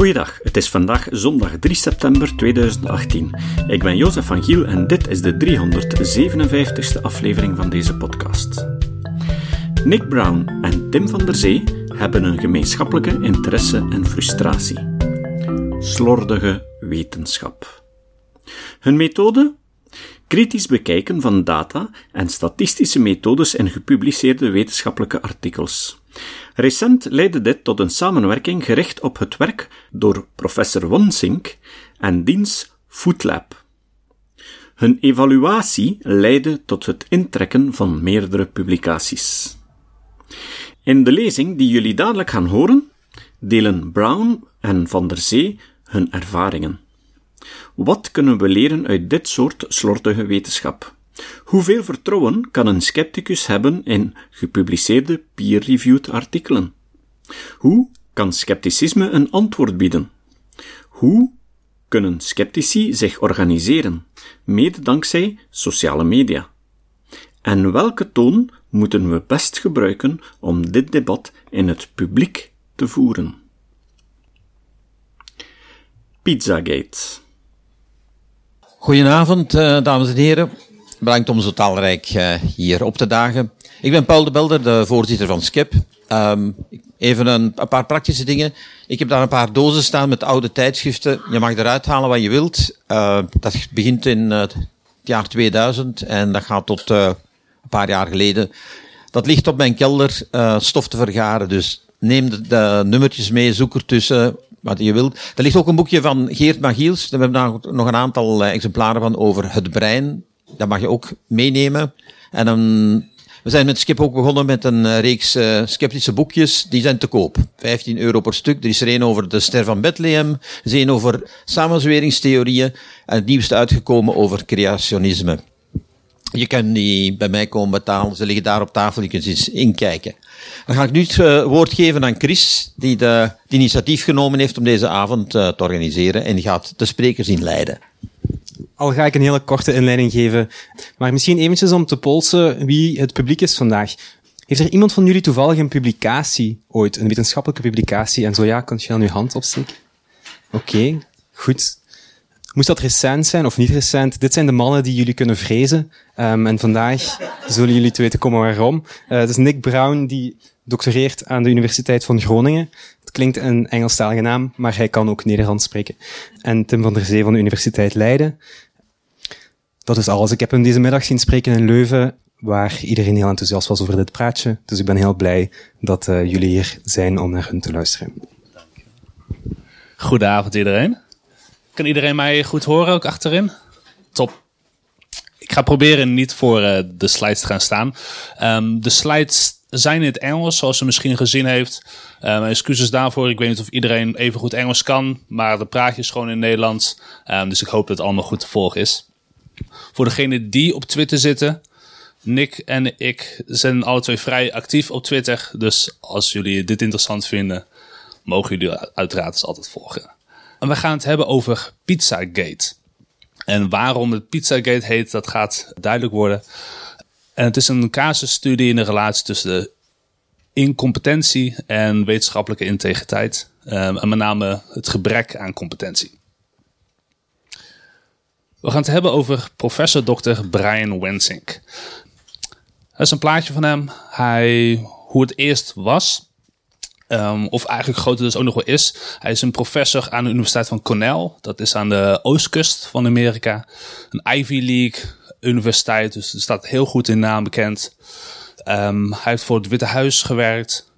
Goeiedag, het is vandaag zondag 3 september 2018. Ik ben Jozef van Giel en dit is de 357ste aflevering van deze podcast. Nick Brown en Tim van der Zee hebben een gemeenschappelijke interesse en frustratie. Slordige wetenschap. Hun methode? Kritisch bekijken van data en statistische methodes in gepubliceerde wetenschappelijke artikels. Recent leidde dit tot een samenwerking gericht op het werk door professor Wonsink en diens Footlab. Hun evaluatie leidde tot het intrekken van meerdere publicaties. In de lezing die jullie dadelijk gaan horen, delen Brown en Van der Zee hun ervaringen. Wat kunnen we leren uit dit soort slordige wetenschap? Hoeveel vertrouwen kan een scepticus hebben in gepubliceerde peer-reviewed artikelen? Hoe kan scepticisme een antwoord bieden? Hoe kunnen sceptici zich organiseren, mede dankzij sociale media? En welke toon moeten we best gebruiken om dit debat in het publiek te voeren? Pizzagate. Goedenavond, eh, dames en heren. Bedankt om zo talrijk uh, hier op te dagen. Ik ben Paul de Belder, de voorzitter van SKIP. Um, even een, een, paar praktische dingen. Ik heb daar een paar dozen staan met oude tijdschriften. Je mag eruit halen wat je wilt. Uh, dat begint in uh, het jaar 2000 en dat gaat tot een paar jaar geleden. Dat ligt op mijn kelder stof te vergaren. Dus neem de, de nummertjes mee, zoek ertussen wat je wilt. Er ligt ook een boekje van Geert Magiels. Daar hebben we nog een aantal exemplaren van over het brein dat mag je ook meenemen. En dan, we zijn met Skip ook begonnen met een eh, reeks uh, sceptische boekjes. Die zijn te koop. 15 euro per stuk. Er is er een over de ster van Bethlehem. Er is een over samenzweringstheorieën. En het nieuwste uitgekomen over creationisme. Je kan die bij mij komen betalen. Ze liggen daar op tafel. Je kunt eens inkijken. Dan ga ik nu het uh, woord geven aan Chris, die de, het initiatief genomen heeft om deze avond te organiseren. En die gaat de sprekers inleiden. Al ga ik een hele korte inleiding geven, maar misschien eventjes om te polsen wie het publiek is vandaag. Heeft er iemand van jullie toevallig een publicatie ooit, een wetenschappelijke publicatie? En zo ja, kunt je dan uw hand opsteken? Oké, goed. Moest dat recent zijn of niet recent? Dit zijn de mannen die jullie kunnen vrezen. Um, en vandaag zullen jullie te weten komen waarom. Uh, het is Nick Brown die doctoreert aan de Universiteit van Groningen. Het klinkt een Engelstalige naam, maar hij kan ook Nederlands spreken. En Tim van der Zee van de Universiteit Leiden. Dat is alles. Ik heb hem deze middag zien spreken in Leuven, waar iedereen heel enthousiast was over dit praatje. Dus ik ben heel blij dat uh, jullie hier zijn om naar hun te luisteren. Goedenavond iedereen. Kan iedereen mij goed horen, ook achterin? Top. Ik ga proberen niet voor uh, de slides te gaan staan. Um, de slides zijn in het Engels, zoals u misschien gezien heeft. Um, excuses daarvoor. Ik weet niet of iedereen even goed Engels kan, maar de praatje is gewoon in Nederlands. Um, dus ik hoop dat het allemaal goed te volgen is. Voor degenen die op Twitter zitten, Nick en ik zijn alle twee vrij actief op Twitter. Dus als jullie dit interessant vinden, mogen jullie uiteraard eens altijd volgen. En we gaan het hebben over Pizzagate. En waarom het Pizzagate heet, dat gaat duidelijk worden. En het is een casusstudie in de relatie tussen incompetentie en wetenschappelijke integriteit. Um, en met name het gebrek aan competentie. We gaan het hebben over professor Dr. Brian Wensink. Dat is een plaatje van hem. Hij, hoe het eerst was. Um, of eigenlijk groter dus ook nog wel is. Hij is een professor aan de Universiteit van Cornell. Dat is aan de oostkust van Amerika. Een Ivy League universiteit. Dus er staat heel goed in naam bekend. Um, hij heeft voor het Witte Huis gewerkt.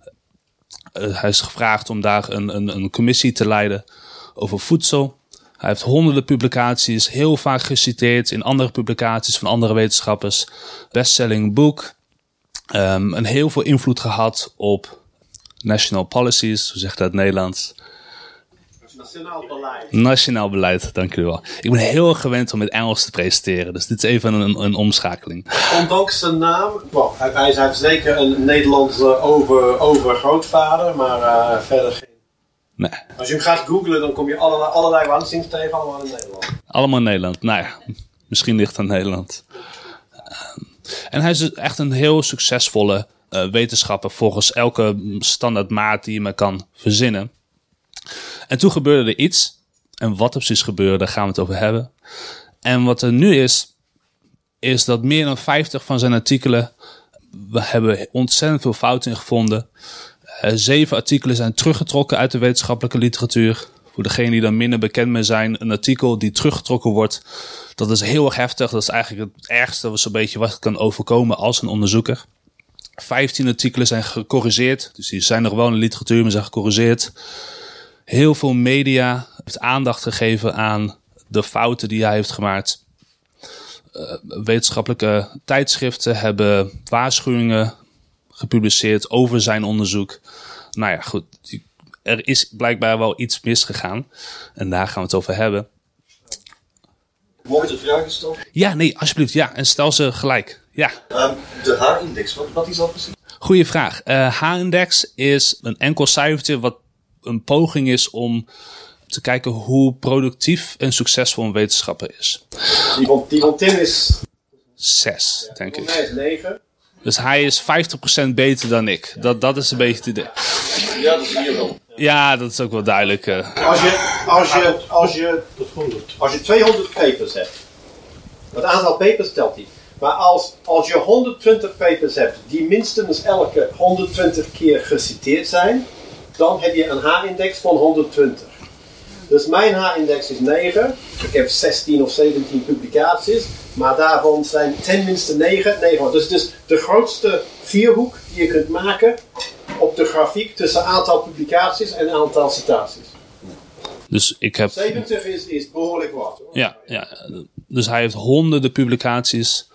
Uh, hij is gevraagd om daar een, een, een commissie te leiden over voedsel. Hij heeft honderden publicaties, heel vaak geciteerd in andere publicaties van andere wetenschappers. Bestselling boek. Um, en heel veel invloed gehad op national policies, hoe zegt dat Nederlands? Nationaal beleid. Nationaal beleid, dank u wel. Ik ben heel erg gewend om met Engels te presenteren, dus dit is even een, een omschakeling. Ondanks zijn naam, well, hij, hij is zeker een Nederlandse over, overgrootvader, maar uh, verder geen. Nee. Als je hem gaat googlen, dan kom je allerlei, allerlei waanzins tegen, allemaal in Nederland. Allemaal in Nederland, nou ja, misschien ligt het aan Nederland. Um, en hij is echt een heel succesvolle uh, wetenschapper volgens elke standaard maat die je maar kan verzinnen. En toen gebeurde er iets. En wat er precies gebeurde, daar gaan we het over hebben. En wat er nu is, is dat meer dan 50 van zijn artikelen. We hebben ontzettend veel fouten in gevonden. Uh, zeven artikelen zijn teruggetrokken uit de wetenschappelijke literatuur. Voor degenen die daar minder bekend mee zijn, een artikel die teruggetrokken wordt. Dat is heel erg heftig. Dat is eigenlijk het ergste wat zo'n beetje wat kan overkomen als een onderzoeker. 15 artikelen zijn gecorrigeerd. Dus die zijn nog wel in de literatuur, maar zijn gecorrigeerd. Heel veel media heeft aandacht gegeven aan de fouten die hij heeft gemaakt. Uh, wetenschappelijke tijdschriften hebben waarschuwingen gepubliceerd over zijn onderzoek. Nou ja, goed. Er is blijkbaar wel iets misgegaan. En daar gaan we het over hebben. Mogen ik vragen stellen? Ja, nee, alsjeblieft. Ja, en stel ze gelijk. Ja. Um, de H-index, wat, wat is dat precies? Goeie vraag. Uh, H-index is een enkel cijfertje wat een poging is om te kijken hoe productief en succesvol een wetenschapper is. Die van, die van Tim is... Zes, ja, denk ik. Hij is negen. Dus hij is 50% beter dan ik. Dat, dat is een beetje het idee. Ja, dat is hier wel. Ja, dat is ook wel duidelijk. Uh. Als, je, als, je, als, je, als je 200 papers hebt, het aantal papers telt niet. Maar als, als je 120 papers hebt die minstens elke 120 keer geciteerd zijn, dan heb je een H-index van 120. Dus mijn H-index is 9. Ik heb 16 of 17 publicaties, maar daarvan zijn tenminste 9. 9. Dus, dus de grootste vierhoek die je kunt maken op de grafiek tussen aantal publicaties en aantal citaties. Dus ik heb... 70 is, is behoorlijk wat. Hoor. Ja, ja, dus hij heeft honderden publicaties.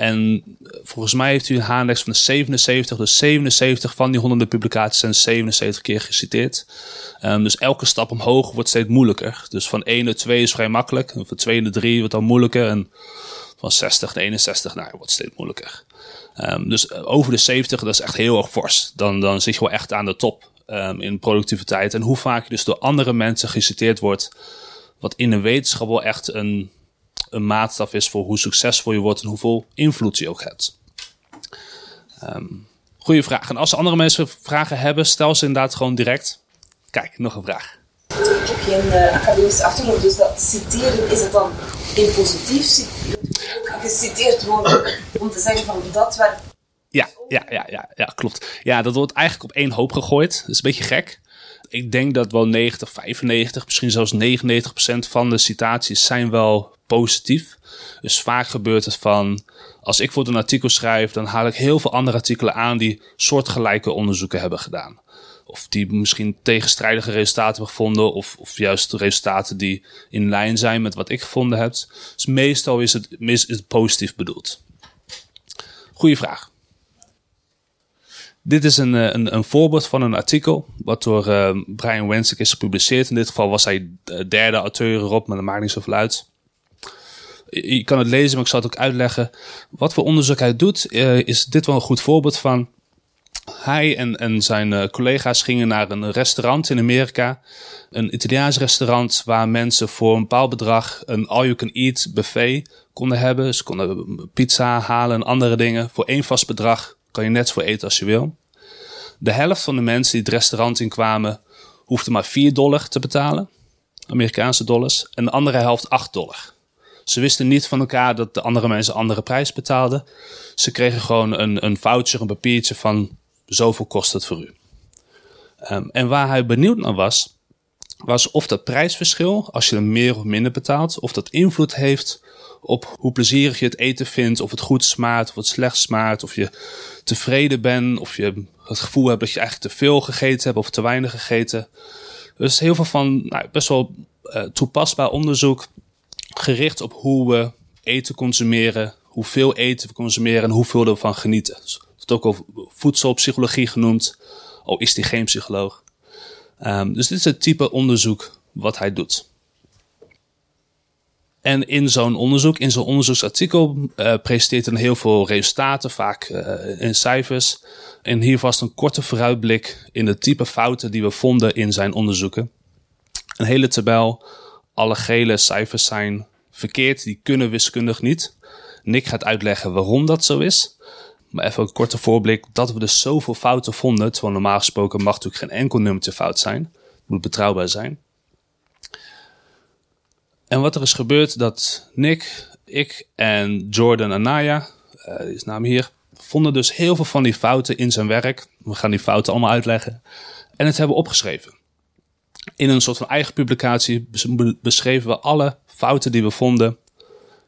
En volgens mij heeft hij een H-index van de 77. Dus 77 van die honderden publicaties zijn 77 keer geciteerd. Um, dus elke stap omhoog wordt steeds moeilijker. Dus van 1 naar 2 is vrij makkelijk. En van 2 naar 3 wordt dan moeilijker. En van 60 naar 61, nou, wordt steeds moeilijker. Um, dus over de 70, dat is echt heel erg fors. Dan, dan zit je wel echt aan de top um, in productiviteit. En hoe vaak je dus door andere mensen geciteerd wordt. Wat in de wetenschap wel echt een, een maatstaf is voor hoe succesvol je wordt en hoeveel invloed je ook hebt. Um, goeie vraag. En als andere mensen vragen hebben, stel ze inderdaad gewoon direct. Kijk, nog een vraag. Ik heb geen uh, academische achtergrond, dus dat citeren, is het dan in positief geciteerd worden om te zeggen van dat werkt? Ja, ja, ja, ja, ja, klopt. Ja, dat wordt eigenlijk op één hoop gegooid. Dat is een beetje gek. Ik denk dat wel 90, 95, misschien zelfs 99 procent van de citaties zijn wel positief. Dus vaak gebeurt het van, als ik voor een artikel schrijf, dan haal ik heel veel andere artikelen aan die soortgelijke onderzoeken hebben gedaan. Of die misschien tegenstrijdige resultaten hebben gevonden, of, of juist resultaten die in lijn zijn met wat ik gevonden heb. Dus meestal is het, is positief bedoeld. Goeie vraag. Dit is een, een, een, voorbeeld van een artikel wat door uh, Brian Wensick is gepubliceerd. In dit geval was hij de derde auteur erop, maar dat maakt niet zoveel uit. Je kan het lezen, maar ik zal het ook uitleggen. Wat voor onderzoek hij doet, uh, is dit wel een goed voorbeeld van. Hij en, en zijn uh, collega's gingen naar een restaurant in Amerika. Een Italiaans restaurant waar mensen voor een bepaald bedrag een all-you-can-eat buffet konden hebben. Ze konden pizza halen en andere dingen. Voor één vast bedrag kan je net zoveel eten als je wil. De helft van de mensen die het restaurant in kwamen, hoefde maar 4 dollar te betalen. Amerikaanse dollars. En de andere helft 8 dollar. Ze wisten niet van elkaar dat de andere mensen andere prijs betaalden. Ze kregen gewoon een, een voucher, een papiertje van zoveel kost het voor u. Um, en waar hij benieuwd naar was, was of dat prijsverschil, als je er meer of minder betaalt, of dat invloed heeft op hoe plezierig je het eten vindt, of het goed smaakt, of het slecht smaakt, of je tevreden bent, of je het gevoel hebt dat je eigenlijk te veel gegeten hebt of te weinig gegeten. Dus heel veel van nou, best wel uh, toepasbaar onderzoek gericht op hoe we eten consumeren, hoeveel eten we consumeren en hoeveel we ervan genieten. Dus het ook al voedselpsychologie genoemd, al is hij geen psycholoog. Um, dus dit is het type onderzoek wat hij doet. En in zo'n onderzoek, in zo'n onderzoeksartikel, uh, presenteert hij heel veel resultaten, vaak uh, in cijfers. En hier vast een korte vooruitblik in de type fouten die we vonden in zijn onderzoeken. Een hele tabel, alle gele cijfers zijn verkeerd, die kunnen wiskundig niet. Nick gaat uitleggen waarom dat zo is. Maar even een korte voorblik dat we dus zoveel fouten vonden. Terwijl normaal gesproken mag natuurlijk geen enkel nummertje fout zijn. Het moet betrouwbaar zijn. En wat er is gebeurd, dat Nick, ik en Jordan Anaya, eh die is naam hier, vonden dus heel veel van die fouten in zijn werk. We gaan die fouten allemaal uitleggen. En het hebben opgeschreven. In een soort van eigen publicatie bes- be- beschreven we alle fouten die we vonden.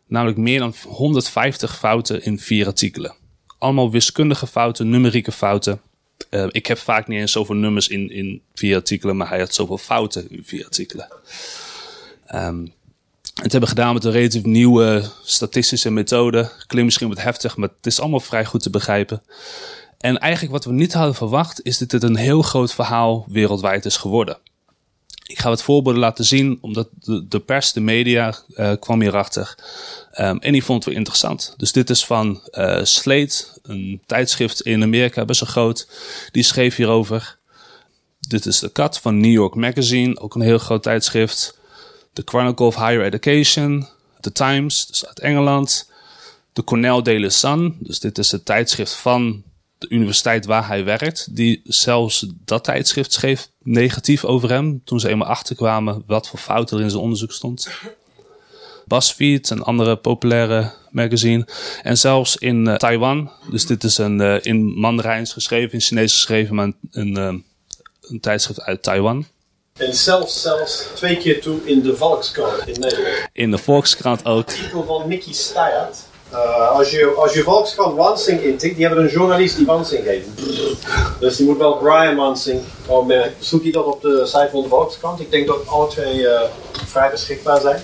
Namelijk meer dan 150 fouten in vier artikelen. Allemaal wiskundige fouten, numerieke fouten. Eh, ik heb vaak niet eens zoveel nummers in, in vier artikelen, maar hij had zoveel fouten in vier artikelen. Ehm, het hebben gedaan met een relatief nieuwe statistische methode. Klinkt misschien wat heftig, maar het is allemaal vrij goed te begrijpen. En eigenlijk wat we niet hadden verwacht, is dat dit een heel groot verhaal wereldwijd is geworden. Ik ga wat voorbeelden laten zien, omdat de, de pers, de media, eh, kwam hierachter. Ehm, en die vond wel interessant. Dus dit is van eh, Slate, een tijdschrift in Amerika, best wel groot. Die schreef hierover. Dit is de kat van New York Magazine, ook een heel groot tijdschrift. The Chronicle of Higher Education, The Times, dus uit Engeland. De Cornell Daily Sun, dus dit is het tijdschrift van de universiteit waar hij werkt. Die zelfs dat tijdschrift schreef negatief over hem. Toen ze eenmaal achterkwamen wat voor fouten er in zijn onderzoek stond. BuzzFeed, een andere populaire magazine. En zelfs in eh, Taiwan, dus dit is een, eh, in Mandarijns geschreven, in Chinees geschreven, maar een, een, eh, een tijdschrift uit Taiwan. En zelfs, zelfs twee keer toe in de Volkskrant in Nederland. In de Volkskrant ook. artikel van Mickey Steyaert. Uh, als, je, als je Volkskrant Wansing intikt, die hebben een journalist die Wansing heet. Dus die moet wel Brian Wansing. Oh, maar zoek je dat op de site van de Volkskrant? Ik denk dat alle twee eh, vrij beschikbaar zijn.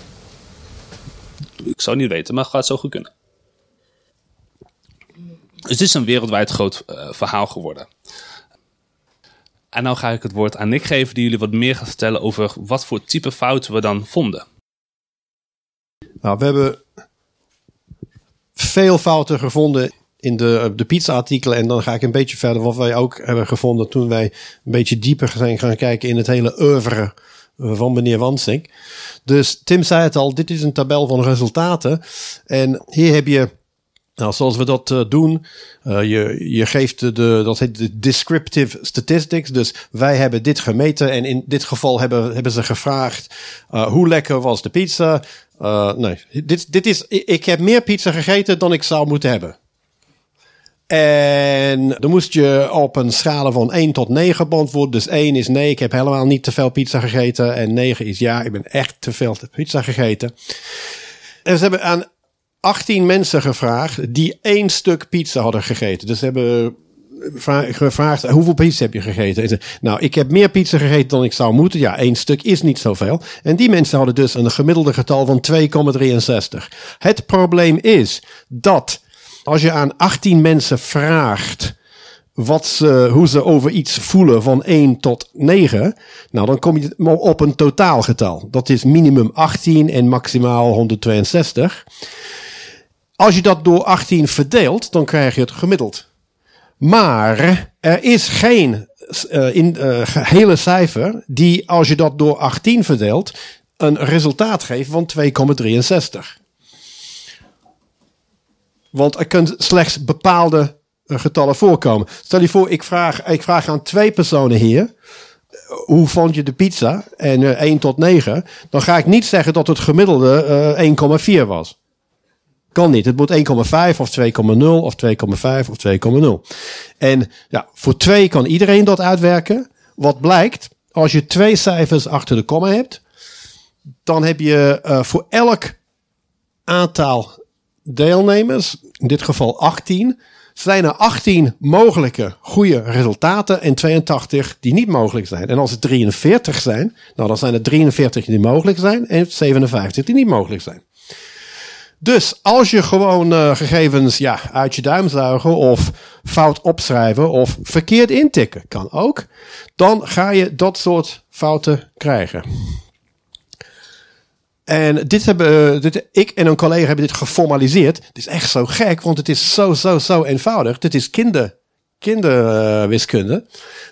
Ik zou het niet weten, maar het gaat zo goed kunnen. Dus dit is een wereldwijd groot eh, verhaal geworden. En nou ga ik het woord aan Nick geven, die jullie wat meer gaat vertellen over wat voor type fouten we dan vonden. Nou, we hebben veel fouten gevonden in de, de pizza-artikelen. En dan ga ik een beetje verder wat wij ook hebben gevonden toen wij een beetje dieper zijn gaan kijken in het hele oeuvre van meneer Wansink. Dus Tim zei het al, dit is een tabel van resultaten. En hier heb je, nou, zoals we dat uh, doen, uh, je, je geeft de, dat heet de descriptive statistics. Dus wij hebben dit gemeten en in dit geval hebben, hebben ze gevraagd, uh, hoe lekker was de pizza? Nee, dit, dit is, ik heb meer pizza gegeten dan ik zou moeten hebben. En dan moest je op een schalen van 1 tot 9 beantwoorden. Dus 1 is nee, ik heb helemaal niet te veel pizza gegeten. En 9 is ja, ik ben echt te veel pizza gegeten. En ze hebben aan 18 mensen gevraagd die één stuk pizza hadden gegeten. Dus ze hebben gevraagd, hoeveel pizza heb je gegeten? Nou, ik heb meer pizza gegeten dan ik zou moeten. Ja, één stuk is niet zoveel. En die mensen hadden dus een gemiddelde getal van 2,63. Het probleem is dat als je aan 18 mensen vraagt wat ze, hoe ze over iets voelen van 1 tot 9, nou dan kom je op een totaalgetal. Dat is minimum 18 en maximaal 162. Als je dat door 18 verdeelt, dan krijg je het gemiddeld. Maar er is geen uh, in, uh, hele cijfer die, als je dat door 18 verdeelt, een resultaat geeft van 2,63. Want er kunnen slechts bepaalde uh, getallen voorkomen. Stel je voor, ik vraag, ik vraag aan twee personen hier. Hoe vond je de pizza? En uh, 1 tot 9. Dan ga ik niet zeggen dat het gemiddelde uh, 1,4 was. Kan niet. Het moet 1,5 of 2,0 of 2,5 of 2,0. En ja, voor 2 kan iedereen dat uitwerken. Wat blijkt, als je twee cijfers achter de komma hebt, dan heb je uh, voor elk aantal deelnemers, in dit geval 18, zijn er 18 mogelijke goede resultaten en 82 die niet mogelijk zijn. En als het 43 zijn, nou dan zijn er 43 die mogelijk zijn en 57 die niet mogelijk zijn. Dus als je gewoon uh, gegevens ja, uit je duim zuigen of fout opschrijven of verkeerd intikken, kan ook, dan ga je dat soort fouten krijgen. En dit hebben, uh, dit, ik en een collega hebben dit geformaliseerd. Het is echt zo gek, want het is zo, zo, zo eenvoudig. Dit is kinder, kinderwiskunde.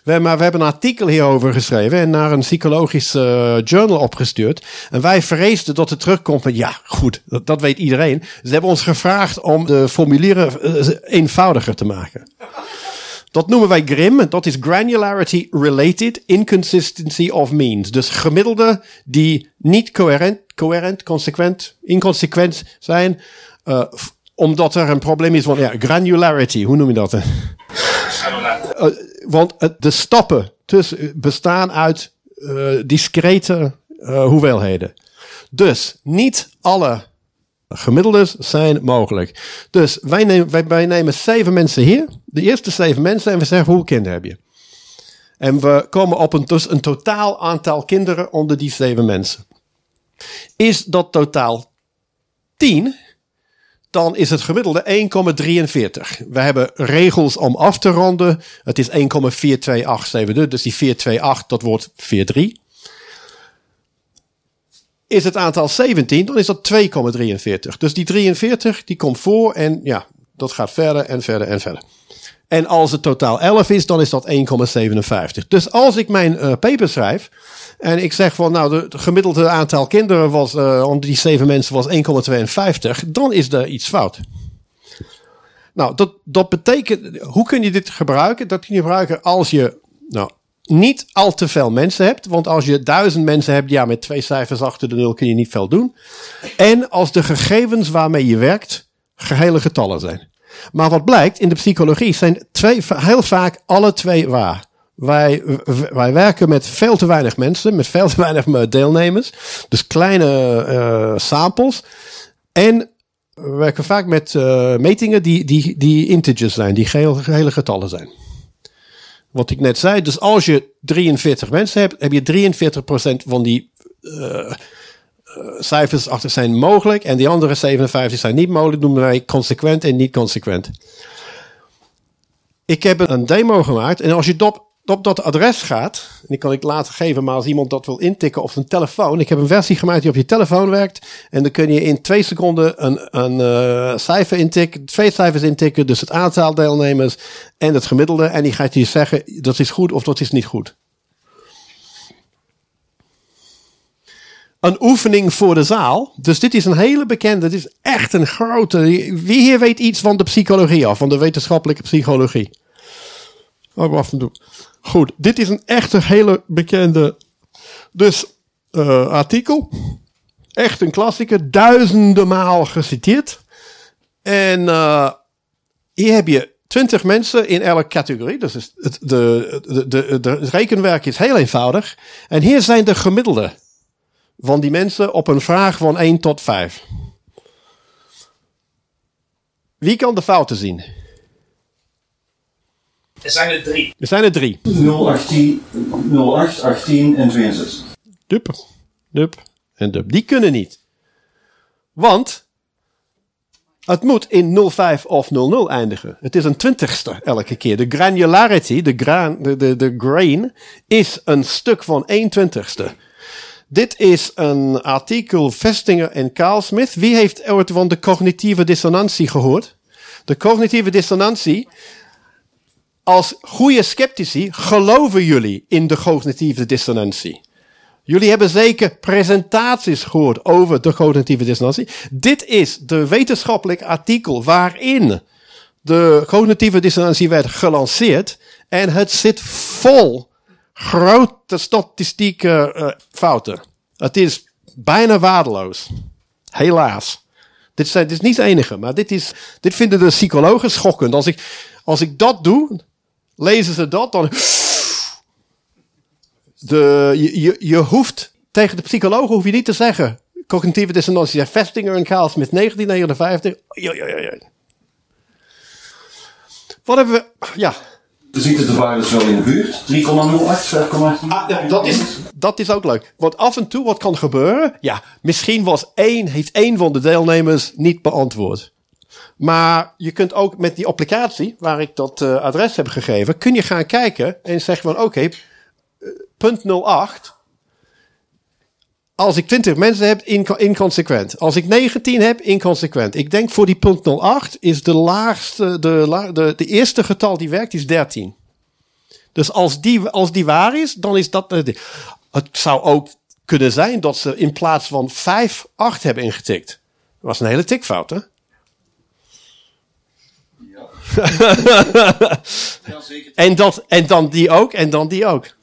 We, maar we hebben een artikel hierover geschreven en naar een psychologisch uh, journal opgestuurd. En wij vreesden dat het terugkomt met, ja, goed, dat, dat weet iedereen. Ze hebben ons gevraagd om de formulieren uh, eenvoudiger te maken. Dat noemen wij GRIM. Dat is Granularity Related Inconsistency of Means. Dus gemiddelde die niet coherent, coherent, consequent, inconsequent zijn. eh, omdat er een probleem is van ja, granularity, hoe noem je dat? Eh, want de stappen bestaan uit eh, discrete eh, hoeveelheden. Dus niet alle gemiddeldes zijn mogelijk. Dus wij nemen, wij, zeven mensen hier, de eerste zeven mensen, en we zeggen hoeveel kinderen heb je? En we komen op een, dus een totaal aantal kinderen onder die zeven mensen. Is dat totaal 10, dan is het gemiddelde 1,43. We hebben regels om af te ronden. Het is 1,4287. Dus die 428, dat wordt 43. Is het aantal 17, dan is dat 2,43. Dus die 43, die komt voor en ja, dat gaat verder en verder en verder. En als het totaal 11 is, dan is dat 1,57. Dus als ik mijn eh, paper schrijf en ik zeg van nou, het gemiddelde aantal kinderen was eh, onder die 7 mensen was 1,52, dan is er iets fout. Nou, dat, dat betekent, hoe kun je dit gebruiken? Dat kun je gebruiken als je nou, niet al te veel mensen hebt. Want als je duizend mensen hebt, ja, met twee cijfers achter de nul kun je niet veel doen. En als de gegevens waarmee je werkt gehele getallen zijn. Maar wat blijkt, in de psychologie zijn twee, heel vaak alle twee waar. Wij, wij werken met veel te weinig mensen, met veel te weinig deelnemers. Dus kleine uh, samples. En we werken vaak met uh, metingen die, die, die integers zijn, die gehele, getallen zijn. Wat ik net zei, dus als je 43 mensen hebt, heb je 43% van die cijfers achter zijn mogelijk. En die andere 57 zijn niet mogelijk, noemen wij consequent en niet consequent. Ik heb een demo gemaakt en als je op, dat adres gaat, en die kan ik later geven, maar als iemand dat wil intikken op zijn telefoon. Ik heb een versie gemaakt die op je telefoon werkt. En dan kun je in twee seconden een, een uh, cijfer intikken, twee cijfers intikken. Dus het aantal deelnemers en het gemiddelde. En die gaat je zeggen, dat is goed of dat is niet goed. Een oefening voor de zaal. Dus dit is een hele bekende, dit is echt een grote. Wie hier weet iets van de psychologie af, van de wetenschappelijke psychologie? Oh, wacht even doen. Goed, dit is een echte hele bekende dus, uh, artikel. Echt een klassieker, duizenden maal geciteerd. En uh, hier heb je twintig mensen in elke categorie. Dus het, de, de, de, het rekenwerk is heel eenvoudig. En hier zijn de gemiddelde van die mensen op een vraag van 1 tot 5. Wie kan de fouten zien? Er zijn er drie. Er zijn er drie. 018, 08, 18 en 62. Dup, dup en dup. Die kunnen niet. Want het moet in 05 of 00 eindigen. Het is een twintigste elke keer. De granularity, de, gra de, de, de grain, is een stuk van 1 twintigste. Dit is een artikel Vestinger en Carl Smith. Wie heeft ooit van de cognitieve dissonantie gehoord? De cognitieve dissonantie. Als goede sceptici geloven jullie in de cognitieve dissonantie. Jullie hebben zeker presentaties gehoord over de cognitieve dissonantie. Dit is de wetenschappelijk artikel waarin de cognitieve dissonantie werd gelanceerd. En het zit vol grote statistieke uh, fouten. Het is bijna waardeloos. Helaas. Dit, zijn, dit is niet het enige, maar dit, is, dit vinden de psychologen schokkend. Als ik, als ik dat doe, lezen ze dat, dan. De, je, je, je hoeft tegen de psychologen hoef je niet te zeggen. Cognitieve dissonantie. Vestinger en Carl Smith 1959. Joi, joi, joi. Wat hebben we. Ja. Ziekte de virus wel in de buurt. 3,08, 5,18. Ah, dat, is, dat is ook leuk. Want af en toe wat kan gebeuren. Ja, misschien was één, heeft één van de deelnemers niet beantwoord. Maar je kunt ook met die applicatie, waar ik dat uh, adres heb gegeven, kun je gaan kijken en zeggen van oké, okay, punt 08. Als ik 20 mensen heb, inconsequent. Als ik 19 heb, inconsequent. Ik denk voor die punt 08 is de laagste, de, de, de eerste getal die werkt, is 13. Dus als die, als die waar is, dan is dat. Het zou ook kunnen zijn dat ze in plaats van 5, 8 hebben ingetikt. Dat was een hele tikfout, hè? Ja. ja, zeker. En, dat, en dan die ook, en dan die ook.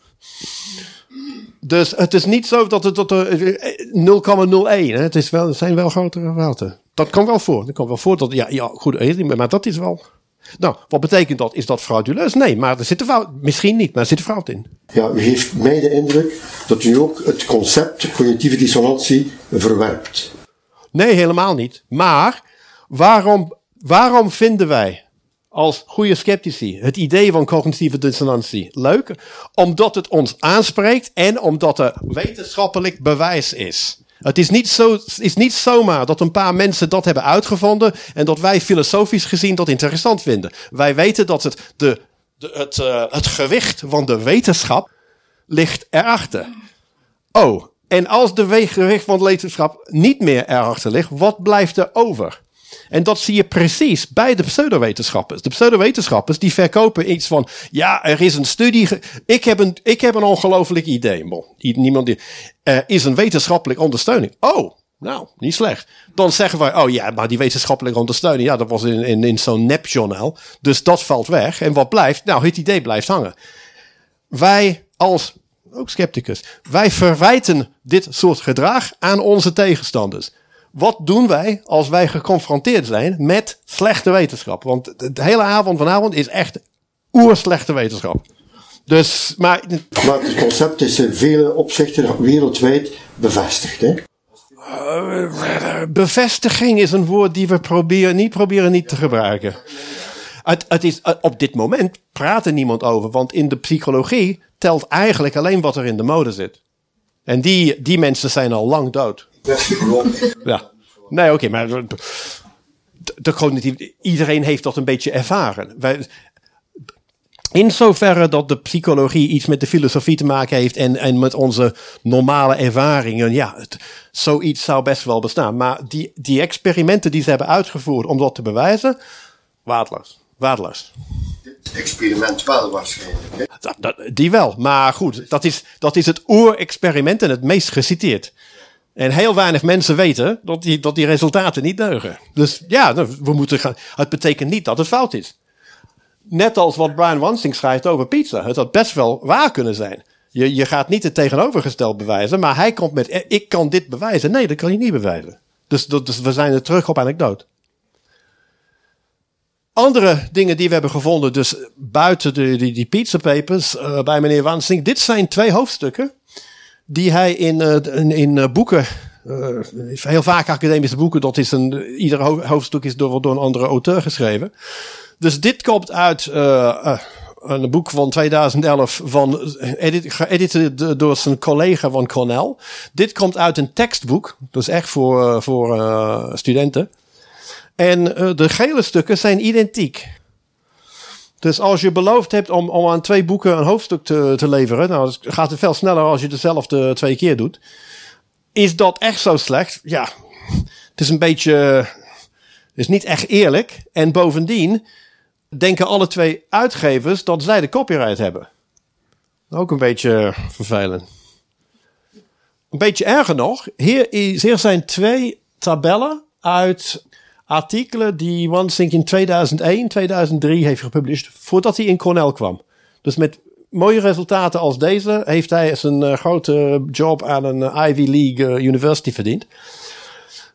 Dus het is niet zo dat het tot de eh, 0,01. hè. Het, is wel, het zijn wel grotere fouten. Dat komt wel voor. Dat komt wel voor. Dat, ja, ja, goed, eh, maar dat is wel. Nou, wat betekent dat? Is dat frauduleus? Nee, maar er zit een fout. Misschien niet, maar er zit een fout in. Ja, u geeft mij de indruk dat u ook het concept cognitieve dissonantie verwerpt. Nee, helemaal niet. Maar waarom, waarom vinden wij als goede sceptici het idee van cognitieve dissonantie leuk? Omdat het ons aanspreekt en omdat er wetenschappelijk bewijs is. Het is niet, zo, is niet zomaar dat een paar mensen dat hebben uitgevonden en dat wij filosofisch gezien dat interessant vinden. Wij weten dat het, de, de, het, eh, het gewicht van de wetenschap ligt erachter. Oh, en als de gewicht van de wetenschap niet meer erachter ligt, wat blijft er over? En dat zie je precies bij de pseudowetenschappers. De pseudowetenschappers die verkopen iets van, ja, er is een studie. Ik heb een, ik heb een ongelooflijk idee. I- niemand die, er is een wetenschappelijke ondersteuning. Oh, nou, niet slecht. Dan zeggen wij, oh ja, maar die wetenschappelijke ondersteuning, ja, dat was in, in, in zo'n nepjournaal. Dus dat valt weg. En wat blijft? Nou, het idee blijft hangen. Wij als, ook scepticus, wij verwijten dit soort gedrag aan onze tegenstanders. Wat doen wij als wij geconfronteerd zijn met slechte wetenschap? Want de hele avond vanavond is echt oerslechte wetenschap. Dus, maar Maar het concept is in vele opzichten wereldwijd bevestigd. Hè? bevestiging is een woord die we proberen, niet proberen niet te gebruiken. Het, het is, eh, op dit moment praat er niemand over, want in de psychologie telt eigenlijk alleen wat er in de mode zit. En die, die mensen zijn al lang dood. Ja. Nee, oké, maar de, de iedereen heeft dat een beetje ervaren. Wij, in zoverre dat de psychologie iets met de filosofie te maken heeft en, en met onze normale ervaringen, ja, het, zoiets zou best wel bestaan. Maar die, die experimenten die ze hebben uitgevoerd om dat te bewijzen, waardeloos. Waardeloos. Experiment wel waarschijnlijk. Hè? Dat, dat- die wel. Maar goed, dat is, dat is het oer-experiment en het meest geciteerd. En heel weinig mensen weten dat die, dat die resultaten niet deugen. Dus ja, nou, we moeten gaan. Het betekent niet dat het fout is. Net als wat Brian Wansing schrijft over pizza. Het had best wel waar kunnen zijn. Je, je gaat niet het tegenovergesteld bewijzen, maar hij komt met: eh, ik kan dit bewijzen. Nee, dat kan je niet bewijzen. Dus, dat, dus we zijn er terug op anekdote. Andere dingen die we hebben gevonden, dus buiten de, die, die pizza papers eh, bij meneer Wansing. Dit zijn twee hoofdstukken die hij in, eh, in, in eh, boeken, eh, heel vaak academische boeken, dat is een, ieder ho- hoofdstuk is door, door een andere auteur geschreven. Dus dit komt uit een boek van 2011 van, edit, geëditeerd door zijn collega van Cornell. Dit komt uit een tekstboek, dus echt voor, voor studenten. En de gele stukken zijn identiek. Dus als je beloofd hebt om, om aan twee boeken een hoofdstuk te, te leveren, nou, dat gaat het veel sneller als je dezelfde twee keer doet. Is dat echt zo slecht? Ja, het is een beetje, het is niet echt eerlijk. En bovendien denken alle twee uitgevers dat zij de copyright hebben. Ook een beetje vervelend. Een beetje erger nog, hier, hier zijn twee tabellen uit artikelen die Wansink in 2001, 2003 heeft gepubliceerd, voordat hij in Cornell kwam. Dus met mooie resultaten als deze heeft hij zijn eh, grote job aan een eh, Ivy League eh, university verdiend.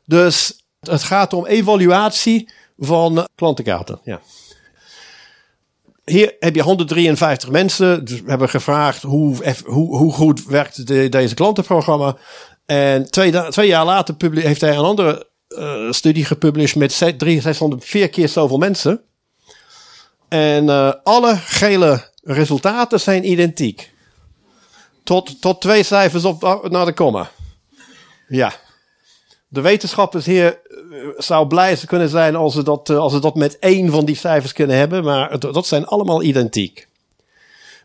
Dus het gaat om evaluatie van klantenkaarten. Ja. Hier heb je 153 mensen. Dus we hebben gevraagd hoe, hoe, hoe goed werkt de, deze klantenprogramma. En twee, jaar later heeft hij een andere eh, studie gepubliceerd met 604 keer zoveel mensen. En eh, alle gele resultaten zijn identiek. Tot, tot twee cijfers op, naar de komma. Ja. De wetenschappers hier eh, zou blij kunnen zijn als ze, dat, als ze dat met één van die cijfers kunnen hebben, maar dat zijn allemaal identiek.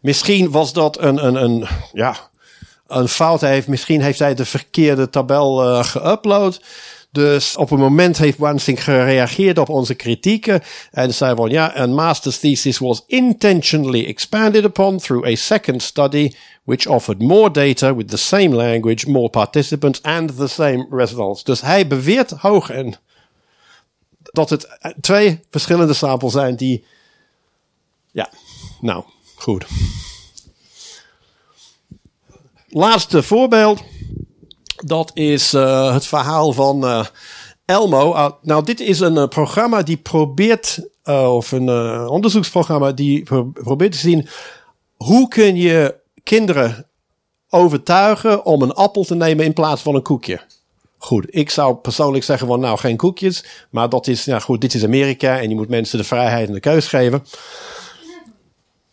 Misschien was dat een, een, een, ja, een fout. Hij heeft, misschien heeft hij de verkeerde tabel geüpload. Dus op een moment heeft Wansink gereageerd op onze kritieken. En zei van ja, een master's thesis was intentionally expanded upon through a second study, which offered more data with the same language, more participants and the same results. Dus hij beweert hoog en dat het twee verschillende samples zijn die. Ja, nou, goed. laatste voorbeeld. Dat is eh, het verhaal van eh, Elmo. Ah, nou, dit is een eh, programma die probeert, of een onderzoeksprogramma die pro- probeert te zien hoe kun je kinderen overtuigen om een appel te nemen in plaats van een koekje. Goed, ik zou persoonlijk zeggen van nou geen koekjes, maar dat is, ja goed, dit is Amerika en je moet mensen de vrijheid en de keus geven.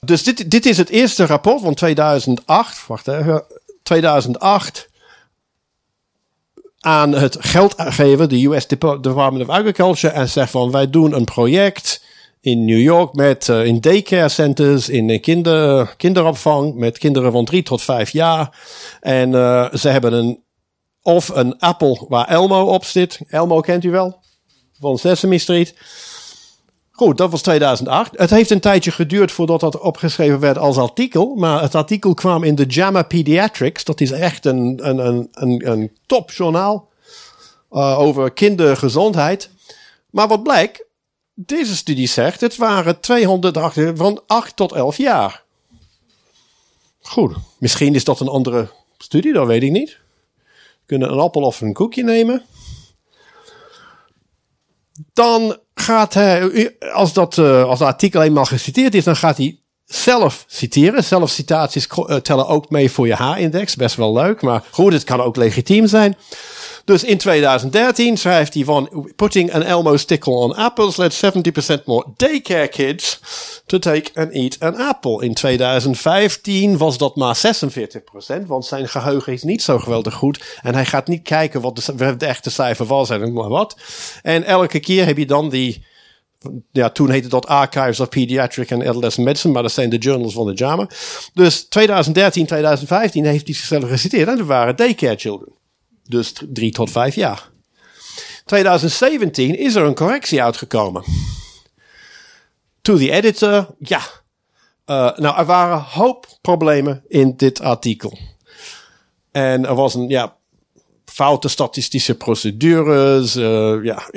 Dus dit, dit is het eerste rapport van 2008, wacht even, 2008 aan het geld geven, de US Department of Agriculture, en zegt van wij doen een project in New York met eh, in daycare centers, in kinder, kinderopvang met kinderen van drie tot vijf jaar. En eh, ze hebben een of een appel waar Elmo op zit. Elmo kent u wel van Sesame Street. Goed, dat was 2008. Het heeft een tijdje geduurd voordat dat opgeschreven werd als artikel. Maar het artikel kwam in de JAMA Pediatrics. Dat is echt een, een, een, een, een topjournaal uh, over kindergezondheid. Maar wat blijkt, deze studie zegt, het waren 208 van 8 tot 11 jaar. Goed, misschien is dat een andere studie, dat weet ik niet. Kunnen een appel of een koekje nemen. Dan hij, als dat, uh, als artikel eenmaal geciteerd is, dan gaat hij zelf citeren. Zelfcitaties uh, tellen ook mee voor je H-index. Best wel leuk, maar goed, het kan ook legitiem zijn. Dus in 2013 schrijft hij van putting an Elmo stickle on apples led 70% more daycare kids to take and eat an apple. In 2015 was dat maar 46%, want zijn geheugen is niet zo geweldig goed. En hij gaat niet kijken wat de, echte cijfer was en wat. En elke keer heb je dan die ja, toen heette dat Archives of Pediatric and Adolescent Medicine, maar dat zijn de journals van de JAMA. Dus 2013, 2015 heeft hij zichzelf geciteerd en er waren daycare children. Dus drie tot vijf jaar. 2017 is er een correctie uitgekomen. To the editor, ja. Uh, nou, er waren hoop problemen in dit artikel. En er was een, ja, foute statistische procedures, uh, ja,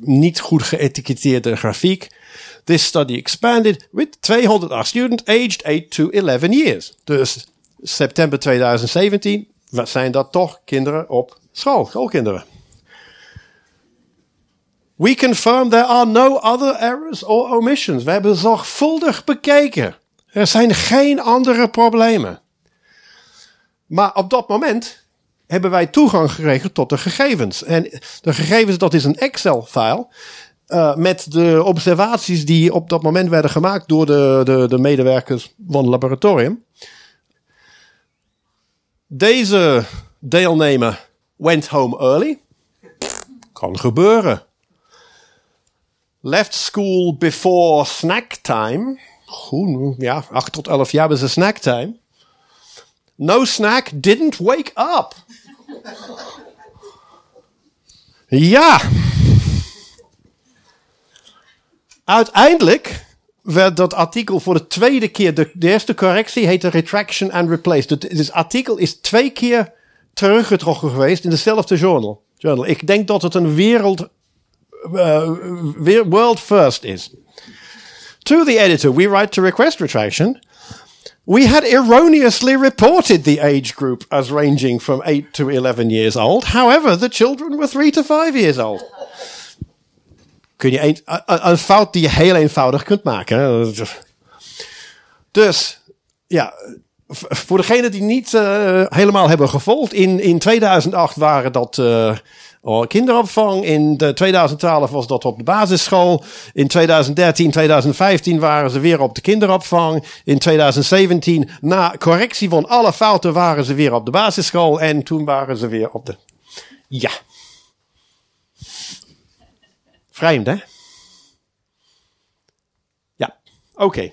niet goed geëtiketteerde grafiek. This study expanded with 208 students aged 8 to 11 years. Dus september 2017 zijn dat toch kinderen op school, schoolkinderen. We confirm there are no other errors or omissions. We hebben zorgvuldig bekeken. Er zijn geen andere problemen. Maar op dat moment hebben wij toegang gekregen tot de gegevens. En de gegevens, dat is een Excel-file. Uh, met de observaties die op dat moment werden gemaakt door de, de, de medewerkers van het laboratorium. Deze deelnemer went home early. Kan gebeuren. Left school before snack time. Goed, ja, 8 tot 11 jaar is een snack time. No snack, didn't wake up. Ja. Uiteindelijk werd dat artikel voor de tweede keer, de, eerste correctie heette retraction and replace. Dus het artikel is twee keer teruggetrokken geweest in dezelfde journal. journal. Ik denk dat het een wereld, uh, world first is. To the editor, we write to request retraction. We had erroneously reported the age group as ranging from 8 to 11 years old. However, the children were 3 to 5 years old. Kun je een, een, fout die je heel eenvoudig kunt maken. Dus, ja, voor degenen die niet uh, helemaal hebben gevolgd, in, in 2008 waren dat uh, kinderopvang. In de 2012 was dat op de basisschool. In 2013, 2015 waren ze weer op de kinderopvang. In 2017, na correctie van alle fouten, waren ze weer op de basisschool. En toen waren ze weer op de. Ja. Vreemd, hè? Ja, oké.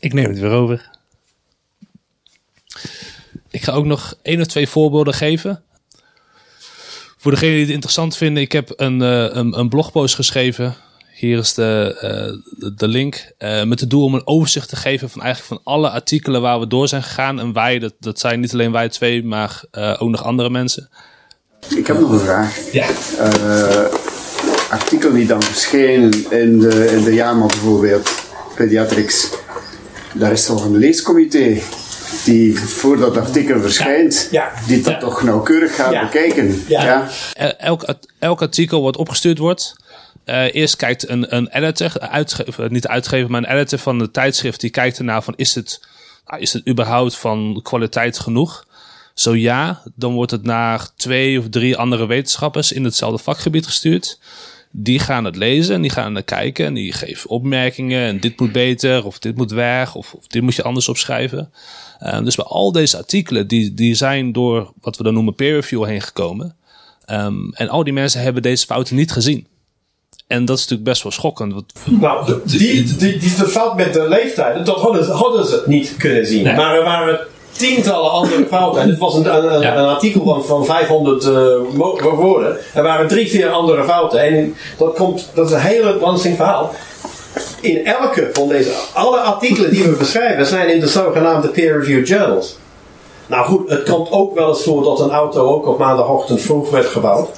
Ik neem het weer over. Ik ga ook nog één of twee voorbeelden geven. Voor degenen die het interessant vinden, ik heb een, uh, een, blogpost geschreven. Hier is de, uh, de, link. Uh, met het doel om een overzicht te geven van eigenlijk van alle artikelen waar we door zijn gegaan. En wij, dat, dat zijn niet alleen wij twee, maar ook nog andere mensen. Ik heb nog een vraag. Ja. artikel die dan verscheen in de, in de JAMA bijvoorbeeld, Pediatrics. daar is toch een leescomité die voor dat artikel verschijnt, Ja. die dat Ja. toch nauwkeurig gaat Ja. bekijken. Ja. Eh, elk, elk artikel wat opgestuurd wordt. eh, eerst kijkt een, een editor, uitge- niet de uitgever, maar een editor van de tijdschrift, die kijkt ernaar van is het, nou, is het überhaupt van kwaliteit genoeg? Zo ja, dan wordt het naar twee of drie andere wetenschappers in hetzelfde vakgebied gestuurd. Die gaan het lezen en die gaan er naar kijken en die geven opmerkingen. En dit moet beter, of dit moet weg, of, of dit moet je anders opschrijven. Eh, dus bij al deze artikelen, die, die zijn door wat we dan noemen peer review heen gekomen. Ehm, en al die mensen hebben deze fouten niet gezien. En dat is natuurlijk best wel schokkend. Want Nou, de- die, die, die fout met de leeftijden, dat hadden, ze- hadden ze niet kunnen zien. Nee. Maar er waren tientallen andere fouten. En dit was een, een, een- Ja. een artikel van, van 500 eh, woorden. Er waren drie, vier andere fouten. En dat, komt, dat is een hele waanzinnig verhaal. In elke van deze, alle artikelen die we beschrijven, zijn in de zogenaamde peer-reviewed journals. Nou goed, het komt ook wel eens voor dat een auto ook op maandagochtend vroeg werd gebouwd.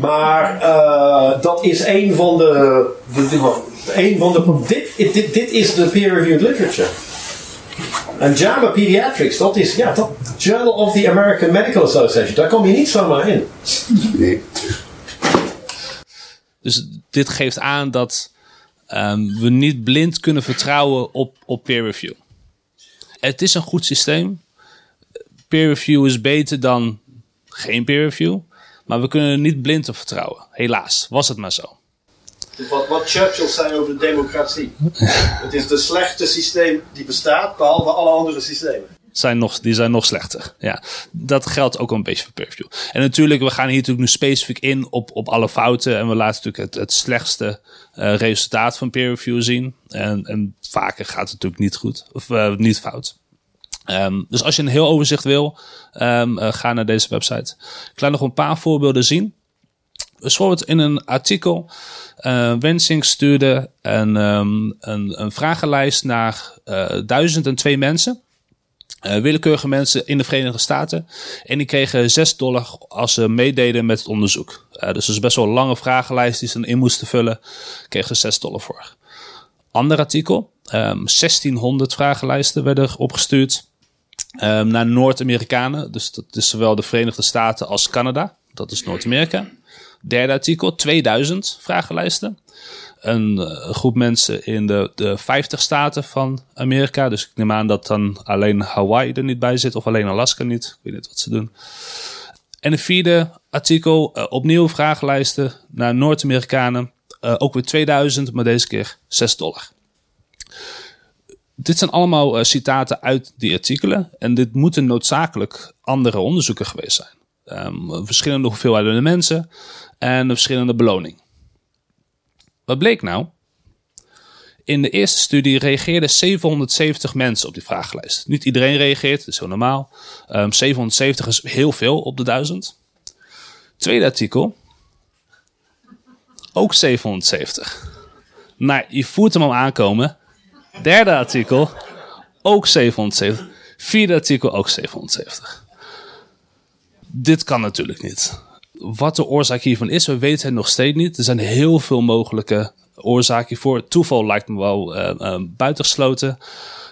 Maar eh, dat is een van de. de, de- een van de dit, dit, dit is de peer-reviewed literature. En JAMA Pediatrics, dat is ja, dat Journal of the American Medical Association. Daar kom je niet zomaar in. Nee. Dus dit geeft aan dat ehm, we niet blind kunnen vertrouwen op, op peer review. Het is een goed systeem. Peer review is beter dan geen peer review. Maar we kunnen er niet blind op vertrouwen. Helaas, was het maar zo. Wat, wat Churchill zei over de democratie. het is de slechtste systeem die bestaat, behalve alle andere systemen. Zijn nog, die zijn nog slechter. Ja, dat geldt ook een beetje voor peer review. En natuurlijk, we gaan hier natuurlijk nu specifiek in op, op alle fouten. En we laten natuurlijk het, het slechtste eh, resultaat van peer review zien. En, en vaker gaat het natuurlijk niet goed. Of eh, niet fout. Ehm, dus als je een heel overzicht wil, ehm, eh, ga naar deze website. Ik laat nog een paar voorbeelden zien. Bijvoorbeeld in een artikel. eh Wensing stuurde een, ehm, een, een vragenlijst naar eh 1002 mensen. Eh, willekeurige mensen in de Verenigde Staten. En die kregen 6 dollar als ze meededen met het onderzoek. Dus dat is best wel een lange vragenlijst die ze in moesten vullen. Kregen ze 6 dollar voor. Ander artikel. ehm 1600 vragenlijsten werden opgestuurd ehm, naar Noord-Amerikanen. Dus dat is zowel de Verenigde Staten als Canada. Dat is Noord-Amerika. Derde artikel, 2000 vragenlijsten. Een eh, groep mensen in de, de 50 staten van Amerika. Dus ik neem aan dat dan alleen Hawaii er niet bij zit. Of alleen Alaska niet. Ik weet niet wat ze doen. En een vierde artikel, eh, opnieuw vragenlijsten naar Noord-Amerikanen. Eh, ook weer 2000, maar deze keer 6 dollar. Dit zijn allemaal citaten uit die artikelen. En dit moeten noodzakelijk andere onderzoeken geweest zijn. Ehm, verschillende hoeveelheden mensen en een verschillende beloning. Wat bleek nou? In de eerste studie reageerden 770 mensen op die vragenlijst. Niet iedereen reageert, dat is heel normaal. Ehm 770 is heel veel op de 1000. Tweede artikel. Ook 770. Nou, je voert hem al aankomen. Derde artikel. Ook 770. Vierde artikel ook 770. Dit kan natuurlijk niet. Wat de oorzaak hiervan is, we weten het nog steeds niet. Er zijn heel veel mogelijke oorzaken hiervoor. Toeval lijkt me wel eh, buitengesloten.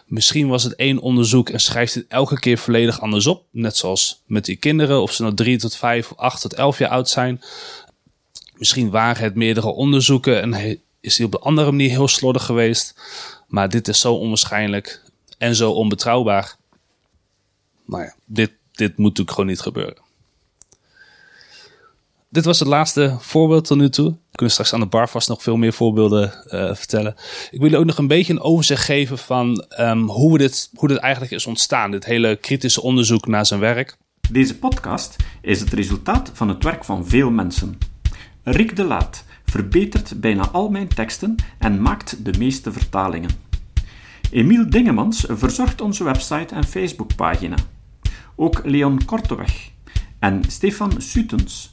Misschien was het één onderzoek en schrijft het elke keer volledig anders op. Net zoals met die kinderen, of ze nou drie tot vijf, of acht tot elf jaar oud zijn. Misschien waren het meerdere onderzoeken en is die op de andere manier heel slordig geweest. Maar dit is zo onwaarschijnlijk en zo onbetrouwbaar. Nou ja, dit, dit moet natuurlijk gewoon niet gebeuren. Dit was het laatste voorbeeld tot nu toe. We kunnen straks aan de bar vast nog veel meer voorbeelden eh, vertellen. Ik wil ook nog een beetje een overzicht geven van ehm, hoe, dit, hoe dit eigenlijk is ontstaan. Dit hele kritische onderzoek naar zijn werk. Deze podcast is het resultaat van het werk van veel mensen. Rick de Laat verbetert bijna al mijn teksten en maakt de meeste vertalingen. Emiel Dingemans verzorgt onze website en Facebookpagina. Ook Leon Korteweg en Stefan Sutens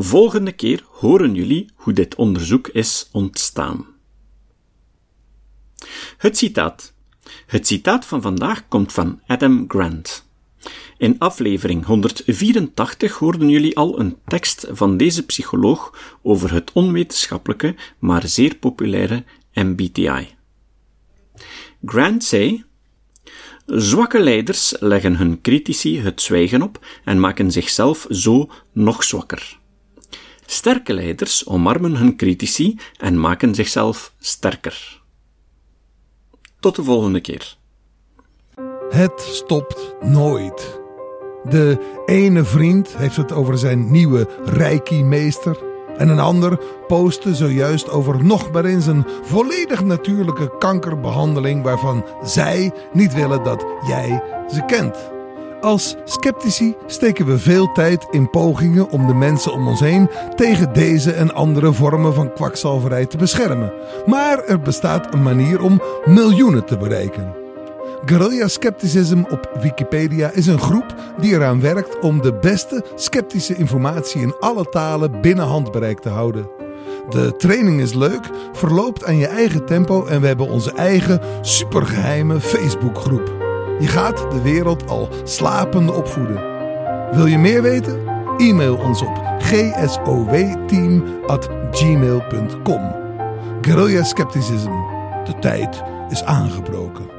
Volgende keer horen jullie hoe dit onderzoek is ontstaan. Het citaat. Het citaat van vandaag komt van Adam Grant. In aflevering 184 hoorden jullie al een tekst van deze psycholoog over het onwetenschappelijke, maar zeer populaire MBTI. Grant zei: Zwakke leiders leggen hun critici het zwijgen op en maken zichzelf zo nog zwakker. Sterke leiders omarmen hun critici en maken zichzelf sterker. Tot de volgende keer. Het stopt nooit. De ene vriend heeft het over zijn nieuwe reiki-meester. En een ander postte zojuist over nog maar eens een volledig natuurlijke kankerbehandeling waarvan zij niet willen dat jij ze kent. Als sceptici steken we veel tijd in pogingen om de mensen om ons heen tegen deze en andere vormen van kwakzalverij te beschermen. Maar er bestaat een manier om miljoenen te bereiken. Guerrilla Skepticism op Wikipedia is een groep die eraan werkt om de beste sceptische informatie in alle talen binnen handbereik te houden. De training is leuk, verloopt aan je eigen tempo en we hebben onze eigen supergeheime Facebookgroep. Je gaat de wereld al slapende opvoeden. Wil je meer weten? E-mail ons op gsowteam.gmail.com Guerrilla Skepticism. De tijd is aangebroken.